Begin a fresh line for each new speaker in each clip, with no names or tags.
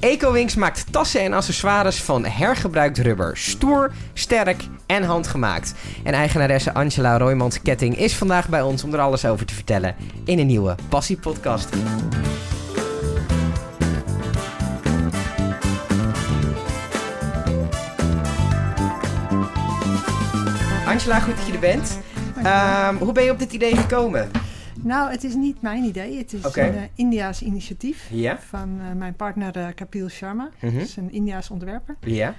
EcoWings maakt tassen en accessoires van hergebruikt rubber. Stoer, sterk en handgemaakt. En eigenaresse Angela Roymans Ketting is vandaag bij ons om er alles over te vertellen in een nieuwe Passie Podcast. Angela, goed dat je er bent. Ehm, hoe ben je op dit idee gekomen?
Nou, het is niet mijn idee. Het is een uh, Indiaas initiatief van uh, mijn partner uh, Kapil Sharma. Dat is een Indiaas ontwerper.
Ja?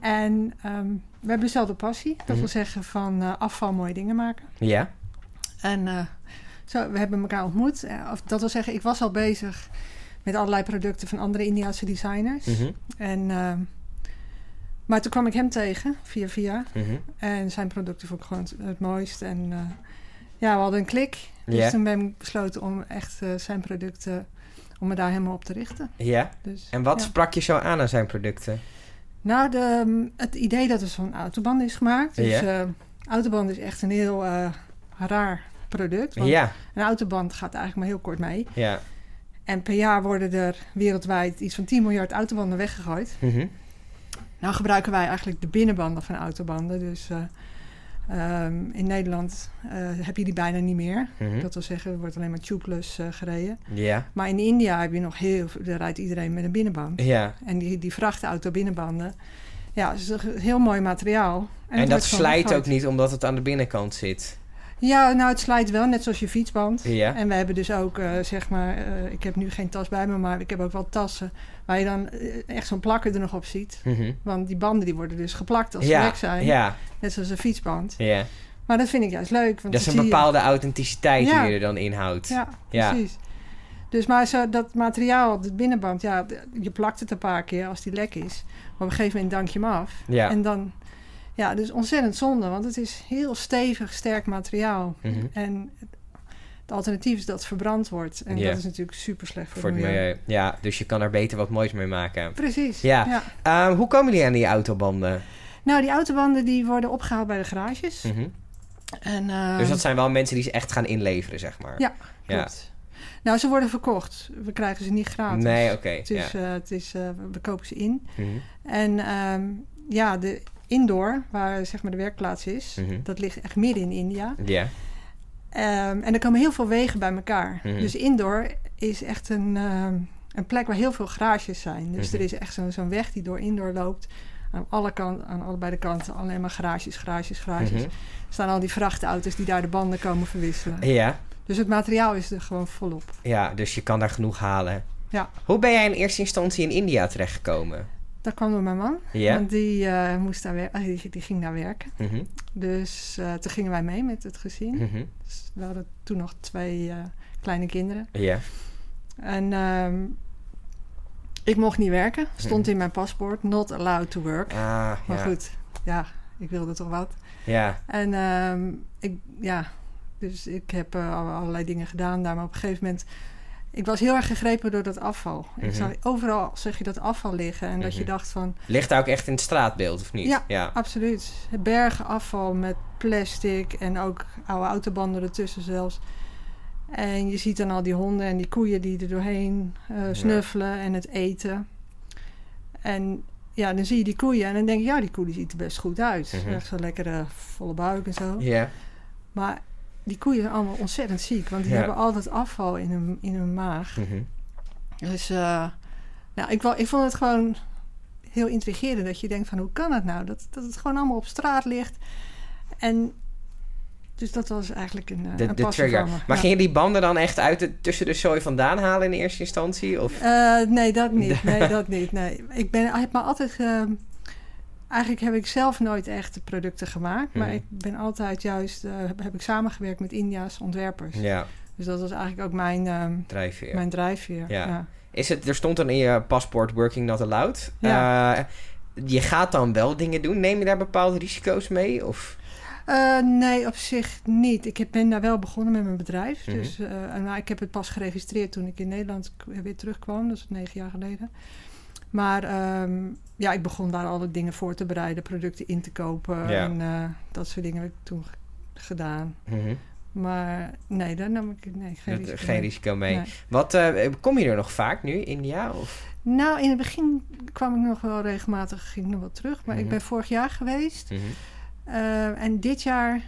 En um, we hebben dezelfde passie. Dat
Mhm.
wil zeggen van afval mooie dingen maken.
Ja?
En zo, we hebben elkaar ontmoet. Of, dat wil zeggen, ik was al bezig met allerlei producten van andere Indiaanse designers.
Mhm.
En, uh, maar toen kwam ik hem tegen, via via.
Mhm.
En zijn producten vond ik gewoon het, het mooist. En ja, we hadden een klik. Dus toen ben ik besloten om echt uh, zijn producten, om me daar helemaal op te richten.
Ja?
Dus,
En wat
ja.
sprak je zo aan aan zijn producten?
Nou, de, um, het idee dat er zo'n autoband is gemaakt. Dus uh, autoband is echt een heel uh, raar product. Want
Ja,
een autoband gaat eigenlijk maar heel kort mee.
ja.
En per jaar worden er wereldwijd iets van 10 miljard autobanden weggegooid.
Mhm.
Nou gebruiken wij eigenlijk de binnenbanden van autobanden. Dus uh, um, in Nederland uh, heb je die bijna niet meer.
Mhm.
Dat wil zeggen, er wordt alleen maar tubeless uh, gereden. Maar in India heb je nog heel daar rijdt iedereen met een binnenband.
ja.
En die, die vrachtauto binnenbanden, ja, is een heel mooi materiaal.
En,
het
dat slijt ook niet omdat het aan de binnenkant zit.
Ja, nou het slijt wel, net zoals je fietsband.
Ja.
En we hebben dus ook, uh, zeg maar, uh, ik heb nu geen tas bij me, maar ik heb ook wel tassen waar je dan uh, echt zo'n plakker er nog op ziet.
Mhm.
Want die banden die worden dus geplakt als ze weg zijn.
ja,
Net zoals een fietsband.
ja.
Maar dat vind ik juist leuk. Want
Dat is een
je-
bepaalde authenticiteit die je er dan inhoudt.
Ja,
Ja.
precies. Dus maar zo, dat materiaal, het binnenband, ja, je plakt het een paar keer als die lek is. Maar op een gegeven moment dank je hem af.
Ja.
En dan, ja, dus ontzettend zonde, want het is heel stevig, sterk materiaal.
Mhm.
En het, alternatief is dat het verbrand wordt. En dat is natuurlijk super slecht voor,
Voor het milieu. Ja, dus je kan er beter wat moois mee maken.
Precies.
Ja. Ehm, hoe komen jullie aan die autobanden?
Nou, die autobanden die worden opgehaald bij de garages.
Mhm.
En, ehm,
Dus dat zijn wel mensen die ze echt gaan inleveren, zeg maar.
Ja,
Ja.
klopt. Nou, ze worden verkocht. We krijgen ze niet gratis.
Nee, oké.
Het is,
ja.
eh, het is, eh, we kopen ze in.
Mhm.
En ehm, ja, de indoor, waar zeg maar de werkplaats is,
Mhm.
dat ligt echt midden in India.
Ja.
Ehm, en er komen heel veel wegen bij elkaar.
Mhm.
Dus indoor is echt een, ehm, een plek waar heel veel garages zijn. Dus
Mhm.
er is echt zo- zo'n weg die door indoor loopt. Aan, alle kanten, aan allebei de kanten alleen maar garages, garages, garages. Er staan al die vrachtauto's die daar de banden komen verwisselen.
Ja.
Dus het materiaal is er gewoon volop.
ja, dus je kan daar genoeg halen.
Ja.
Hoe ben jij in eerste instantie in India terechtgekomen?
Dat kwam door mijn man.
Ja.
Want die, eh, moest daar wer- eh, die, die ging daar werken.
Mhm.
Dus eh, toen gingen wij mee met het gezin.
Mhm.
Dus we hadden toen nog twee eh, kleine kinderen.
Ja.
En ehm, ik mocht niet werken. Stond
Mhm.
in mijn paspoort. Not allowed to work.
Ah,
Maar
ja.
goed, ja, ik wilde toch wat.
Ja.
En ehm, ik, ja, dus ik heb al- allerlei dingen gedaan daar. Maar op een gegeven moment... Ik was heel erg gegrepen door dat afval.
Mhm.
Ik zag, overal zag je dat afval liggen. En dat je
Mhm.
dacht van...
Ligt daar ook echt in het straatbeeld, of niet?
Ja.
Ja.
Absoluut. Bergen afval met plastic en ook oude autobanden ertussen zelfs. En je ziet dan al die honden en die koeien die er doorheen eh, snuffelen en het eten. En ja, dan zie je die koeien en dan denk je, ja, die koe die ziet er best goed uit.
Mhm.
Echt zo'n lekkere volle buik en zo.
Ja.
Maar die koeien zijn allemaal ontzettend ziek, want die
Ja.
hebben altijd afval in hun, in hun maag.
Mhm.
Dus eh, nou, ik, ik vond het gewoon heel intrigerend dat je denkt van hoe kan het nou? Dat, dat het gewoon allemaal op straat ligt. En dus dat was eigenlijk een, eh,
De,
een
de trigger.
me.
Maar
Ja.
ging je die banden dan echt uit de, tussen de zooi vandaan halen in eerste instantie? Of?
Eh, nee, dat niet. Nee, dat niet. Nee. Ik ben, heb maar altijd... ehm, eigenlijk heb ik zelf nooit echt producten gemaakt. Maar
Mhm.
ik ben altijd juist... eh, heb, heb ik samengewerkt met India's ontwerpers.
Ja,
Dus dat was eigenlijk ook mijn, ehm,
drijfveer.
mijn drijfveer.
Ja.
ja.
Is het, er stond dan in je paspoort working not allowed. Eh, je gaat dan wel dingen doen. Neem je daar bepaalde risico's mee? Of?
Eh, nee, op zich niet. Ik heb- ben daar wel begonnen met mijn bedrijf.
Mhm.
Dus, eh, en, nou, ik heb het pas geregistreerd toen ik in Nederland weer terugkwam. Dat is negen jaar geleden. Maar ehm, ja, ik begon daar alle dingen voor te bereiden, producten in te kopen.
Ja.
En eh, dat soort dingen heb ik toen gedaan.
Mhm.
Maar nee, daar nam ik nee, geen
Dat-
risico
geen
mee.
risico mee.
Nee.
Wat, eh, kom je er nog vaak nu, India? Of?
Nou, in het begin kwam ik nog wel regelmatig, ging ik nog wel terug. Maar
Mhm.
ik ben vorig jaar geweest.
Mhm.
Eh, en dit jaar,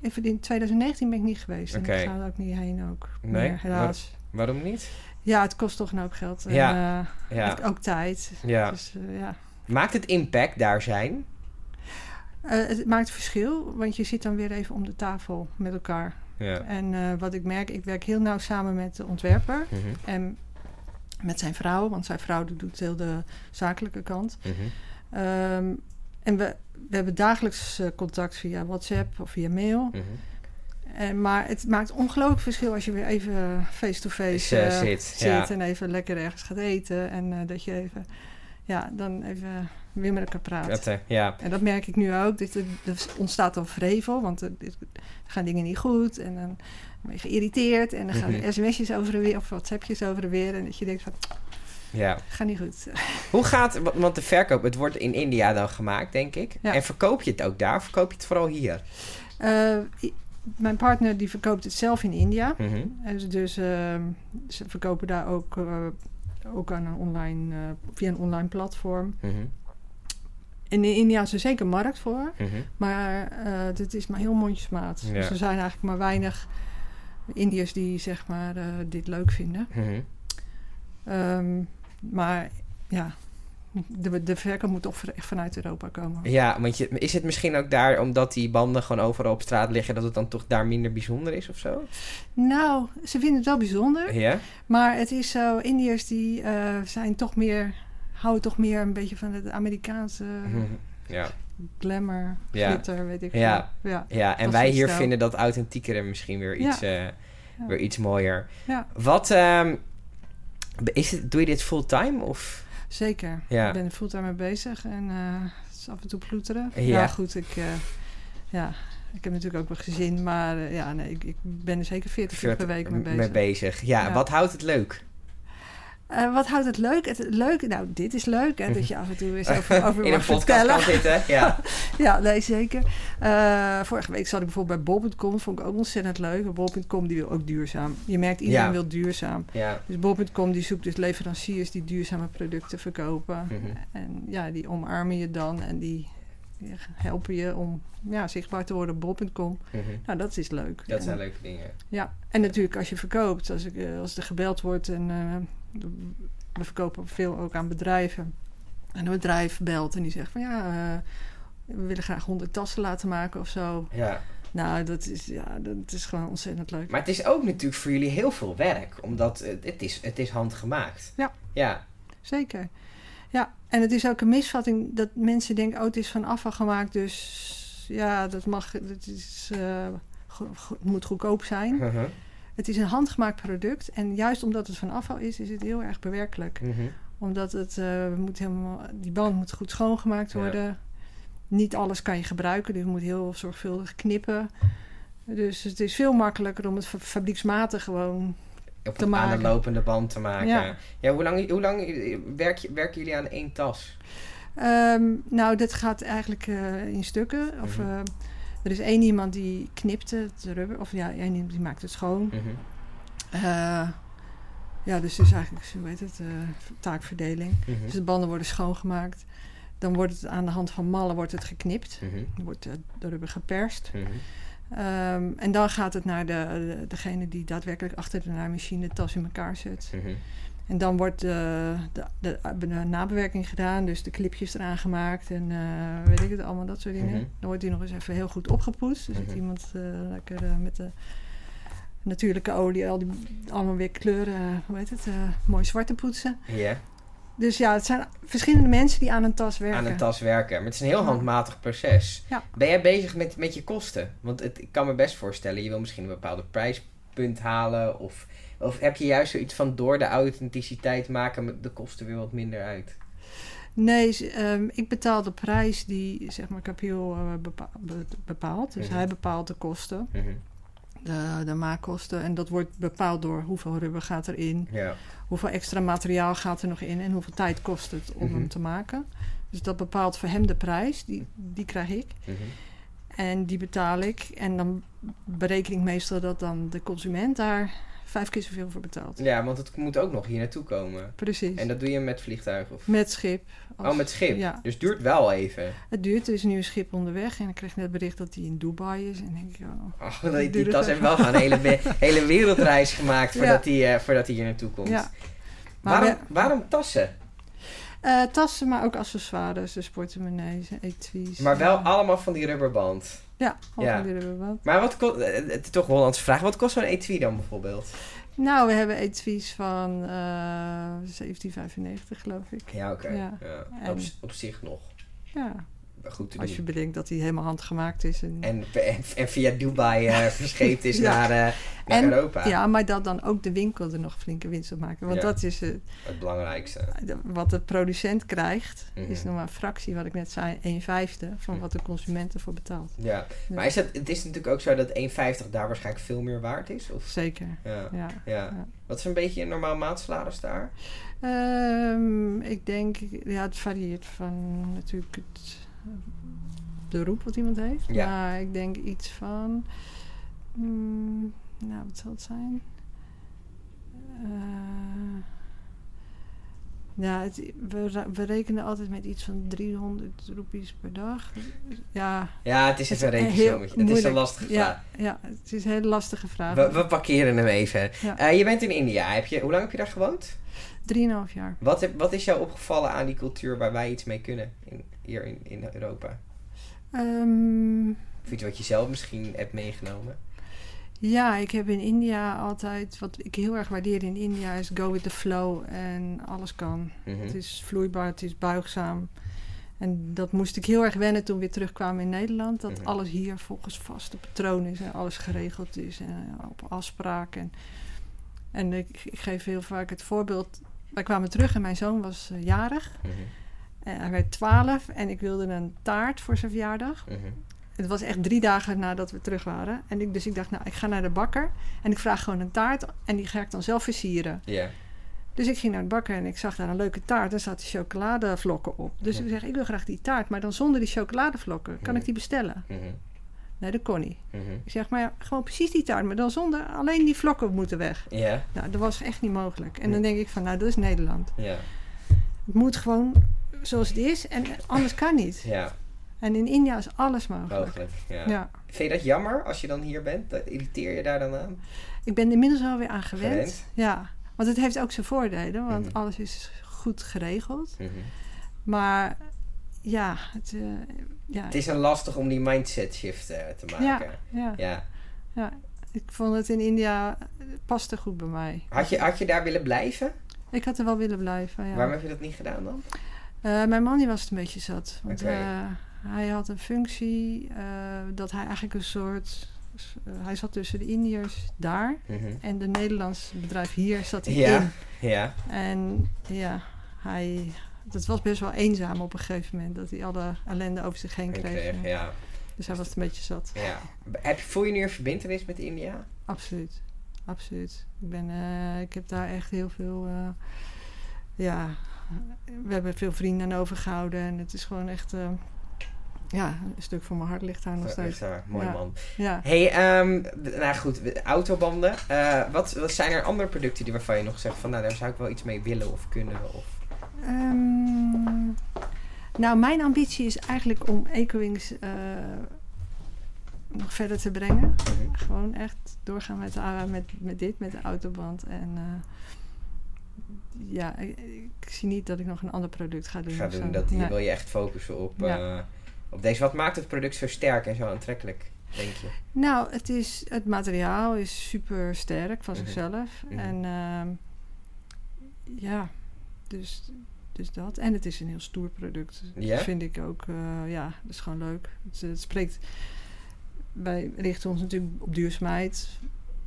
even in 2019 ben ik niet geweest.
Oké.
En ik ga er ook niet heen ook
Nee?
meer, helaas.
Waarom niet?
Ja, het kost toch een hoop geld. En,
Ja.
eh,
Ja.
het- ook tijd.
ja.
Dus eh, ja.
Maakt het impact daar zijn?
Eh, het maakt verschil, want je zit dan weer even om de tafel met elkaar.
Ja.
En eh, wat ik merk, ik werk heel nauw samen met de ontwerper
Mhm.
en met zijn vrouw, want zijn vrouw doet heel de zakelijke kant.
Mhm.
Ehm, en we, we hebben dagelijks eh, contact via WhatsApp of via mail.
Mhm.
En, maar het maakt ongelooflijk verschil als je weer even face-to-face
eh,
eh,
zit,
zit
ja.
en even lekker ergens gaat eten. En eh, dat je even, ja, dan even weer met elkaar praat.
Dat, eh, ja.
En dat merk ik nu ook. Dit, er ontstaat dan vrevel, want er, er gaan dingen niet goed. En dan ben je geïrriteerd. En dan gaan
Mhm.
sms'jes over en weer, of WhatsAppjes over en weer. En dat je denkt van,
ja.
gaat niet goed.
Hoe gaat, wa- want de verkoop, het wordt in India dan gemaakt, denk ik.
Ja.
En verkoop je het ook daar of verkoop je het vooral hier?
Eh, mijn partner die verkoopt het zelf in India.
Mhm.
Dus ehm, ze verkopen daar ook, eh, ook aan een online, eh, via een online platform.
Mhm.
En in India is er zeker markt voor.
Mhm.
Maar eh dit is maar heel mondjesmaat.
Ja.
Dus er zijn eigenlijk maar weinig Indiërs die zeg maar eh, dit leuk vinden.
Mhm.
Ehm, maar ja, de, de verkoop moet toch echt vanuit Europa komen.
Ja, want je, is het misschien ook daar omdat die banden gewoon overal op straat liggen, dat het dan toch daar minder bijzonder is of zo?
Nou, ze vinden het wel bijzonder.
Ja?
Maar het is zo, Indiërs die eh, zijn toch meer, houden toch meer een beetje van het Amerikaanse
Mhm. Ja.
glamour,
Ja.
glitter, weet ik
Ja.
veel. Ja.
ja, en
Dat
wij hier vinden dat authentiekere misschien weer iets, eh,
Ja.
weer iets mooier.
Ja.
Wat, ehm, is het, doe je dit fulltime of?
Zeker.
Ja.
Ik ben er fulltime mee bezig en eh, het is af en toe ploeteren.
Ja.
Ja, goed, ik, eh, ja, ik heb natuurlijk ook een gezin, maar eh, ja, nee, ik, ik ben er zeker 40 uur per week mee bezig.
bezig. Ja,
Ja.
wat houdt het leuk?
Eh, wat houdt het leuk? Het leuke, nou, dit is leuk, hè, dat je af en toe eens over, over
In een
mag vertellen.
zitten. Ja.
Ja, nee, zeker. Eh, vorige week zat ik bijvoorbeeld bij Bol.com, vond ik ook ontzettend leuk. Bol.com die wil ook duurzaam. Je merkt, iedereen
Ja.
wil duurzaam.
ja.
Dus Bol.com die zoekt dus leveranciers die duurzame producten verkopen.
Mhm.
En ja, die omarmen je dan en die helpen je om ja, zichtbaar te worden op bol.com.
Mhm.
Nou, dat is leuk.
Dat zijn leuke dingen.
Ja, en natuurlijk als je verkoopt, als, ik, eh, als er gebeld wordt en we verkopen veel ook aan bedrijven. En een bedrijf belt en die zegt van ja, eh, we willen graag 100 tassen laten maken of zo.
Ja.
Nou, dat is, ja, dat is gewoon ontzettend leuk.
Maar het is ook natuurlijk voor jullie heel veel werk, omdat het, het, is, het is handgemaakt.
Ja.
Ja.
Zeker. Ja, en het is ook een misvatting dat mensen denken, oh, het is van afval gemaakt, dus ja, dat mag, dat is, eh, go- go- moet goedkoop zijn.
Mhm.
Het is een handgemaakt product en juist omdat het van afval is, is het heel erg bewerkelijk.
Mhm.
Omdat het eh, moet helemaal, die band moet goed schoongemaakt
Ja.
worden. Niet alles kan je gebruiken, dus je moet heel zorgvuldig knippen. Dus het is veel makkelijker om het fa- fabrieksmatig gewoon.
Op
Te
aan een lopende band te maken. Ja.
Ja.
hoe lang, hoe lang werk werken jullie aan één tas?
Ehm, nou, dit gaat eigenlijk eh, in stukken. Of,
Mhm.
eh, er is één iemand die knipt het rubber, of ja, één iemand die maakt het schoon.
Mhm.
Eh, ja, dus is eigenlijk, hoe heet het, eh, taakverdeling.
Mhm.
Dus de banden worden schoongemaakt. Dan wordt het aan de hand van mallen wordt het geknipt.
Mhm.
Dan wordt eh, de rubber geperst. Ehm, en dan gaat het naar de, de- degene die daadwerkelijk achter de naaimachine de tas in elkaar zet. En dan wordt de, de, de, de nabewerking gedaan, dus de clipjes eraan gemaakt en eh, weet ik het allemaal, dat soort dingen.
Mhm.
Dan wordt die nog eens even heel goed opgepoetst. Dus dat
Mhm.
iemand eh, lekker eh, met de natuurlijke olie, al die, allemaal weer kleuren, eh, hoe heet het, eh, mooi zwart te poetsen.
Ja,
Dus ja, het zijn verschillende mensen die aan een tas werken.
aan een tas werken. Maar het is een heel handmatig proces.
Ja.
Ben jij bezig met, met je kosten? Want het, ik kan me best voorstellen, je wil misschien een bepaalde prijspunt halen. Of, of heb je juist zoiets van door de authenticiteit maken de kosten weer wat minder uit?
Nee, ehm, ik betaal de prijs die zeg maar Capiel eh, bepa- be- bepaalt. Dus
Mhm.
hij bepaalt de kosten,
Mhm.
de, de maakkosten. En dat wordt bepaald door hoeveel rubber gaat erin,
Ja.
hoeveel extra materiaal gaat er nog in en hoeveel tijd kost het om
Mhm.
hem te maken. Dus dat bepaalt voor hem de prijs, die, die krijg ik.
Mhm.
En die betaal ik. En dan bereken ik meestal dat dan de consument daar vijf keer zoveel voor betaalt.
Ja, want het moet ook nog hier naartoe komen.
Precies.
En dat doe je met vliegtuig? Of?
Met schip.
Oh, met schip?
Ja.
Dus het duurt wel even?
Het duurt. Er is nu een schip onderweg. En ik kreeg net bericht dat hij in Dubai is. En denk ik, oh...
Oh, die, die tas heeft wel gewoon een hele, hele wereldreis gemaakt voordat hij eh, voordat hij hier naartoe komt.
Ja. Maar
waarom,
we-
waarom tassen?
Eh, tassen, maar ook accessoires. Dus portemonnees, etuis.
Maar wel allemaal van die rubberband.
Ja, al
Ja.
van die rubberband.
Maar wat kost... eh, Het is toch een Hollandse vraag. Wat kost zo'n etui dan bijvoorbeeld?
Nou, we hebben etuis van eh 1795, geloof ik.
Ja, oké.
Ja.
Op, op zich nog.
Ja,
Goed te
als je bedenkt dat hij helemaal handgemaakt is. En,
En, en, en via Dubai eh, verscheept is
Ja.
naar, eh, naar Europa.
ja, maar dat dan ook de winkel er nog flinke winst op maken. Want
Ja.
dat is
Het belangrijkste.
wat de producent krijgt,
Mhm.
is nog maar een fractie, wat ik net zei, een vijfde van
Mhm.
wat de consument ervoor betaalt.
Ja. Maar is het, het is natuurlijk ook zo dat 1,50 daar waarschijnlijk veel meer waard is? Of?
Zeker,
Ja.
ja.
Ja.
Ja.
Wat is een beetje een normaal maandsalaris daar?
Ehm, ik denk, ja, het varieert van natuurlijk het beroep wat iemand heeft.
Ja.
Maar ik denk iets van, mm, nou, wat zal het zijn? Eh, ja, het, we, we rekenen altijd met iets van 300 roepies per dag. Ja,
Ja, het is een rekensommetje. Het is een lastige vraag.
ja, ja, het is een hele lastige vraag.
We, we parkeren hem even.
Ja.
Eh, je bent in India. Heb je, hoe lang heb je daar gewoond?
Drieënhalf jaar.
Wat, heb, wat is jou opgevallen aan die cultuur waar wij iets mee kunnen in, hier in, in Europa?
Ehm,
Of iets wat je zelf misschien hebt meegenomen?
Ja, ik heb in India altijd, wat ik heel erg waardeer in India, is go with the flow en alles kan.
Mhm.
Het is vloeibaar, het is buigzaam. En dat moest ik heel erg wennen toen we weer terugkwamen in Nederland. Dat
Mhm.
alles hier volgens vaste patroon is en alles geregeld is en eh, op afspraken. En, en ik, ik geef heel vaak het voorbeeld. Wij kwamen terug en mijn zoon was eh, jarig.
Mhm.
En hij werd 12 en ik wilde een taart voor zijn verjaardag. Het was echt drie dagen nadat we terug waren. En ik, dus ik dacht, nou, ik ga naar de bakker. En ik vraag gewoon een taart. En die ga ik dan zelf versieren.
Ja.
Dus ik ging naar de bakker en ik zag daar een leuke taart. Daar zaten chocoladevlokken op. Dus
Ja.
ik zeg, ik wil graag die taart. Maar dan zonder die chocoladevlokken. Kan
Ja.
ik die bestellen?
Mhm.
Nee, dat kon niet.
Mhm.
Ik zeg, maar gewoon precies die taart. Maar dan zonder, alleen die vlokken moeten weg.
Ja.
Nou, dat was echt niet mogelijk. En dan denk ik van, nou, dat is Nederland.
Ja.
Het moet gewoon zoals het is. En anders kan niet.
Ja.
En in India is alles mogelijk.
Mogelijk. Ja.
Ja.
Vind je dat jammer als je dan hier bent? Dat irriteer je daar dan aan?
Ik ben inmiddels wel weer aan gewend.
Gewend?
Ja, want het heeft ook zijn voordelen, want
Mhm.
alles is goed geregeld.
Mhm.
Maar ja, het, eh, ja,
Het is een lastig om die mindset shift eh, te maken.
ja,
Ja.
ja. Ik vond het in India eh, paste goed bij mij.
Had, je, had je daar willen blijven?
Ik had er wel willen blijven. Ja.
Waarom heb je dat niet gedaan dan?
Mijn man die was het een beetje zat. Want
Oké.
Hij had een functie eh, dat hij eigenlijk een soort. eh, hij zat tussen de Indiërs daar
Mhm.
en de Nederlands bedrijf hier zat hij
Ja.
in.
Ja.
En ja, hij. Dat was best wel eenzaam op een gegeven moment. Dat hij alle ellende over zich heen kreeg.
kreeg, ja.
Dus hij was een beetje zat.
ja. Heb, voel je nu een verbindenis met India?
Absoluut. Absoluut. Ik, ben, eh, ik heb daar echt heel veel. ja, we hebben veel vrienden aan overgehouden. En het is gewoon echt. Ja, een stuk van mijn hart ligt daar nog steeds.
daar. Mooi
Ja.
man.
Ja.
hey, ehm, nou goed, autobanden. Eh, wat, wat zijn er andere producten die waarvan je nog zegt van, nou, daar zou ik wel iets mee willen of kunnen? Of...
Ehm, nou, mijn ambitie is eigenlijk om Ecowings eh, nog verder te brengen.
Mhm.
Gewoon echt doorgaan met, de- met, met dit, met de autoband. En eh, ja, ik, ik zie niet dat ik nog een ander product ga doen.
Ga doen, dat hier
Nee.
wil je echt focussen op,
Ja.
Eh, op deze. Wat maakt het product zo sterk en zo aantrekkelijk, denk je?
Nou, het, is, het materiaal is super sterk van
Mhm.
zichzelf.
Mhm.
En ehm, ja, dus, dus dat. En het is een heel stoer product.
Ja?
Dat vind ik ook, eh, ja, dat is gewoon leuk. Het, het spreekt, wij richten ons natuurlijk op duurzaamheid.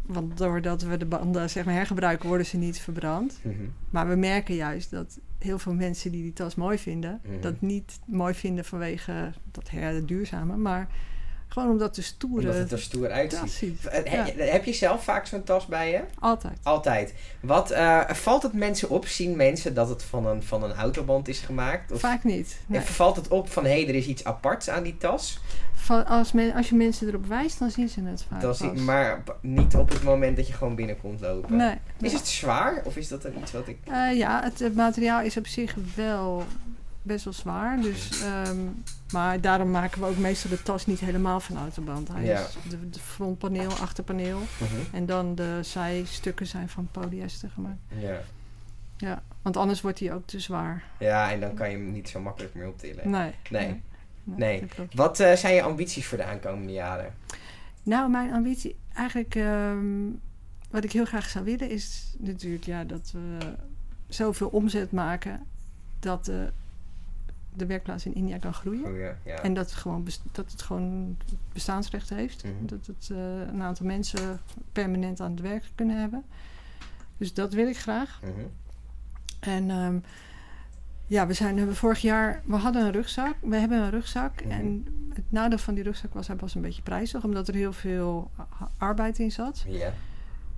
Want doordat we de banden zeg maar, hergebruiken, worden ze niet verbrand.
Mhm.
Maar we merken juist dat heel veel mensen die die tas mooi vinden,
Mhm.
dat niet mooi vinden vanwege dat her, het duurzame, maar Gewoon omdat de stoere
Omdat het er stoer uitziet. Eh,
Ja.
he- Heb je zelf vaak zo'n tas bij je?
Altijd.
Altijd. Wat, eh, valt het mensen op? Zien mensen dat het van een, van een autoband is gemaakt? Of
Vaak niet. Nee.
en valt het op van, hé, hey, er is iets aparts aan die tas?
Van- als, men, als je mensen erop wijst, dan zien ze het vaak
Dat zie-
pas.
maar niet op het moment dat je gewoon binnenkomt lopen.
Nee.
Is het zwaar? Of is dat dan iets wat ik...
Eh, ja, het, het materiaal is op zich wel best wel zwaar. Dus, ehm, maar daarom maken we ook meestal de tas niet helemaal van autoband. Hij
Ja.
is de, de frontpaneel, achterpaneel.
Mhm.
En dan de zijstukken zijn van polyester gemaakt.
Ja.
Ja, want anders wordt hij ook te zwaar.
ja, en dan kan je hem niet zo makkelijk meer optillen.
Nee.
Nee. Wat eh, zijn je ambities voor de aankomende jaren?
Nou, mijn ambitie eigenlijk... ehm, wat ik heel graag zou willen is natuurlijk ja, dat we zoveel omzet maken... dat de, de werkplaats in India kan groeien.
Oh ja.
En dat het gewoon, dat het gewoon bestaansrecht heeft.
Mhm.
Dat het eh, een aantal mensen permanent aan het werk kunnen hebben. Dus dat wil ik graag.
Mhm.
En ehm, ja, we zijn hebben vorig jaar, we hadden een rugzak. We hebben een rugzak.
Mhm.
En het nadeel van die rugzak was, hij was een beetje prijzig, omdat er heel veel arbeid in zat.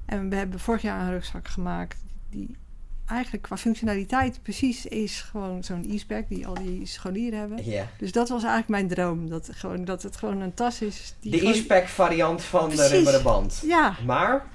En we hebben vorig jaar een rugzak gemaakt die eigenlijk qua functionaliteit precies is gewoon zo'n e-spec die al die scholieren hebben.
ja.
Dus dat was eigenlijk mijn droom. Dat, gewoon, dat het gewoon een tas is. Die
De
gewoon-
e-spec variant van de rubberen band.
Ja,
Maar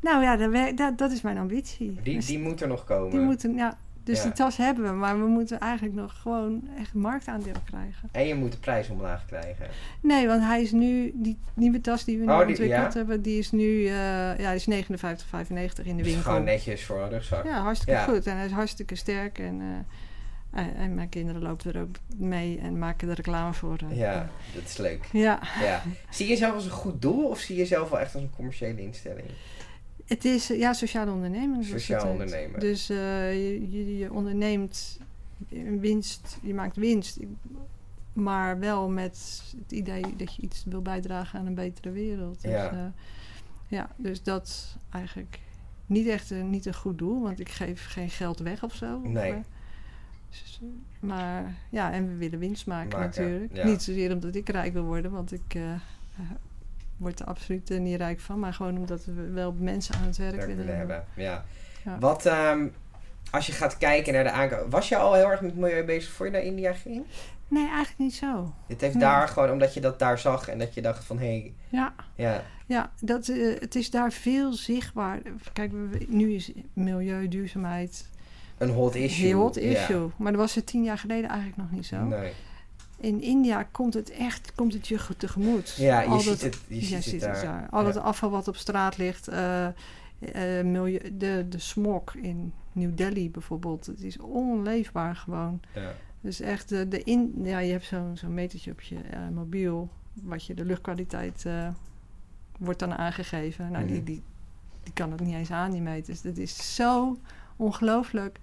nou ja, dat, dat, dat is mijn ambitie.
die,
Dus
die moet er nog komen.
die moeten, ja, dus
Ja.
die tas hebben we, maar we moeten eigenlijk nog gewoon echt marktaandeel krijgen.
En je moet de prijs omlaag krijgen.
Nee, want hij is nu, die nieuwe tas die we nu
Oh, die-
ontwikkeld
ja?
hebben, die is nu, eh, ja, die is 59,95 in de
Dus
winkel.
gewoon netjes voor een rugzak.
Ja, hartstikke
Ja.
goed. En hij is hartstikke sterk. En, eh, en, en mijn kinderen lopen er ook mee en maken er reclame voor. eh.
Ja, dat is leuk.
ja.
Ja. Zie je jezelf als een goed doel of zie je jezelf wel echt als een commerciële instelling?
Het is, eh, ja, sociale ondernemen.
Sociaal ondernemen.
Dus eh, je, je, je onderneemt een winst, je maakt winst. Maar wel met het idee dat je iets wil bijdragen aan een betere wereld. Dus,
Ja.
eh, ja, dus dat eigenlijk niet echt een, niet een goed doel, want ik geef geen geld weg of zo.
Nee.
dus, maar ja, en we willen winst maken,
Maken,
natuurlijk.
ja.
Niet zozeer omdat ik rijk wil worden, want ik word er absoluut niet rijk van. Maar gewoon omdat we wel mensen aan het werk
Werk
willen hebben.
Ja.
Ja.
Wat, ehm, als je gaat kijken naar de aankoop... Was je al heel erg met milieu bezig voor je naar India ging?
Nee, eigenlijk niet zo.
Het heeft
Nee.
daar gewoon, omdat je dat daar zag en dat je dacht van... Hé, hey,
Ja,
ja,
ja dat, eh, het is daar veel zichtbaar. Kijk, nu is milieu, duurzaamheid
een hot issue.
heel hot
Ja.
issue. Maar dat was het tien jaar geleden eigenlijk nog niet zo.
Nee.
In India komt het echt komt het je ge- tegemoet.
Ja, je
Al
ziet
dat-
het, je
Ja,
ziet het daar.
Al
Ja.
het afval wat op straat ligt. eh, eh, milieu, de, de smog in New Delhi bijvoorbeeld. Het is onleefbaar gewoon.
Ja.
Dus echt de, de in, ja, je hebt zo'n zo'n metertje op je eh, mobiel, wat je de luchtkwaliteit wordt dan aangegeven. Nou, die,
Mhm.
die, die kan het niet eens aan, die meters. Dat is zo ongelooflijk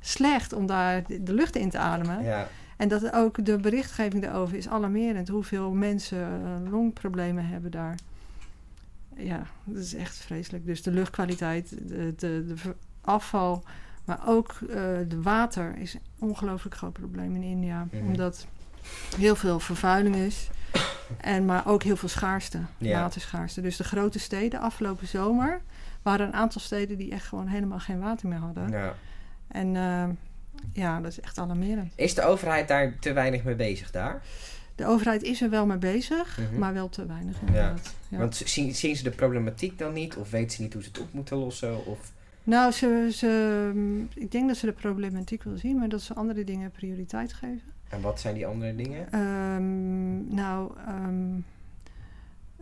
slecht om daar de, de lucht in te ademen.
Ja.
En dat ook de berichtgeving daarover is alarmerend. Hoeveel mensen eh, longproblemen hebben daar. Ja, dat is echt vreselijk. Dus de luchtkwaliteit, de, de, afval, maar ook eh de water is een ongelooflijk groot probleem in India.
Mhm.
Omdat heel veel vervuiling is. En maar ook heel veel schaarste,
Ja.
waterschaarste. Dus de grote steden, afgelopen zomer, waren een aantal steden die echt gewoon helemaal geen water meer hadden.
ja.
En eh, ja, dat is echt alarmerend.
Is de overheid daar te weinig mee bezig daar?
De overheid is er wel mee bezig,
Mhm.
maar wel te weinig inderdaad. Ja.
Want zien, zien ze de problematiek dan niet? Of weten ze niet hoe ze het op moeten lossen? Of...
Nou, ze, ze, mm, ik denk dat ze de problematiek wel zien, maar dat ze andere dingen prioriteit geven.
En wat zijn die andere dingen?
Ehm, nou, ehm,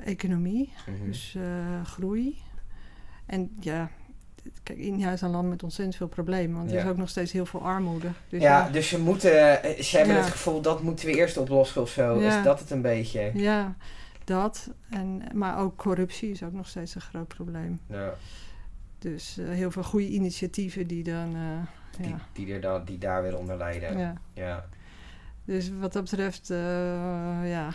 economie,
Mhm.
dus eh, groei. En ja, kijk, India is een land met ontzettend veel problemen, want er is ook nog steeds heel veel armoede. Dus
ja, dus ze moeten, eh, ze hebben het gevoel dat moeten we eerst oplossen of zo. Is dat het een beetje?
ja, dat. En, maar ook corruptie is ook nog steeds een groot probleem.
Ja,
Dus eh, heel veel goede initiatieven die dan. eh,
die,
ja,
die, er dan, die daar weer onder lijden. Ja.
ja. Dus wat dat betreft, eh, ja,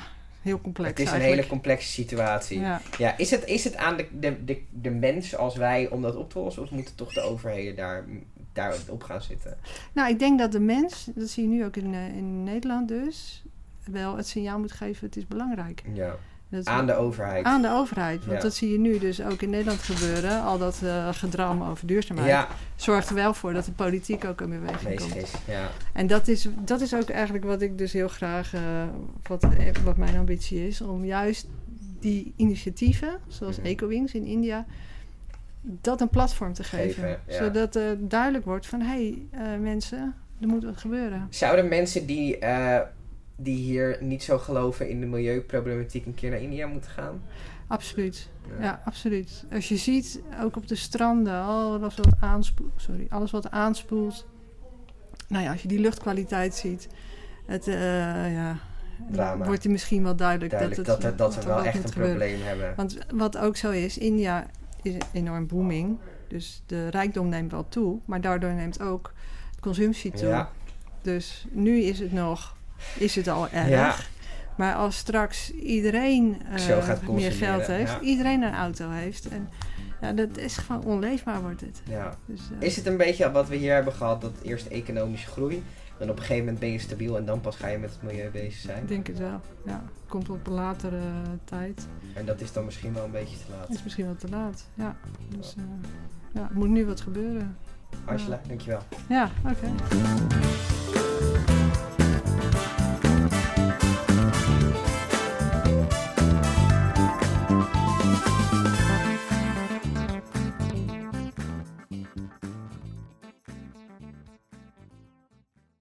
heel complex.
Het is een hele complexe situatie. Ja.
Ja.
is, het, is het aan de, de, de, de mens als wij om dat op te lossen? Of moeten toch de overheden daar, daar op gaan zitten?
Nou, ik denk dat de mens, dat zie je nu ook in, eh, in Nederland dus, wel het signaal moet geven: het is belangrijk.
Ja.
Dat-
Aan de overheid.
aan de overheid. Want
Ja.
dat zie je nu dus ook in Nederland gebeuren. Al dat eh, gedram over duurzaamheid
ja,
zorgt er wel voor dat de politiek ook in beweging
bezig
komt.
is. Ja.
En dat is, dat is ook eigenlijk wat ik dus heel graag, eh, wat, eh, wat mijn ambitie is, om juist die initiatieven, zoals
Mhm.
EcoWings in India, dat een platform te geven.
Geven, ja.
Zodat er duidelijk wordt van, hé hey, mensen, er moet wat gebeuren.
Zouden mensen die, die hier niet zo geloven in de milieuproblematiek een keer naar India moeten gaan?
Absoluut.
Ja.
Ja, absoluut. Als je ziet, ook op de stranden, alles wat aanspoelt, sorry, alles wat aanspoelt. Nou ja, als je die luchtkwaliteit ziet, het, eh, ja,
Drama.
wordt er misschien wel duidelijk,
Duidelijk
dat,
dat,
het,
er, dat we wel echt een
gebeuren.
probleem hebben.
Want wat ook zo is, India is enorm booming. Dus de rijkdom neemt wel toe, maar daardoor neemt ook de consumptie toe.
Ja,
Dus nu is het nog, is het al erg.
Ja.
Maar als straks iedereen eh, meer geld heeft,
ja.
iedereen een auto heeft. En ja, dat is gewoon onleefbaar wordt het.
ja.
Dus, eh,
Is het een beetje wat we hier hebben gehad, dat eerst economische groei, dan op een gegeven moment ben je stabiel en dan pas ga je met het milieu bezig zijn?
Ik denk het wel. Ja, komt op een latere tijd.
En dat is dan misschien wel een beetje te laat.
is misschien wel te laat. Ja, dus eh, ja, er moet nu wat gebeuren.
Angela, dankjewel.
Ja, oké.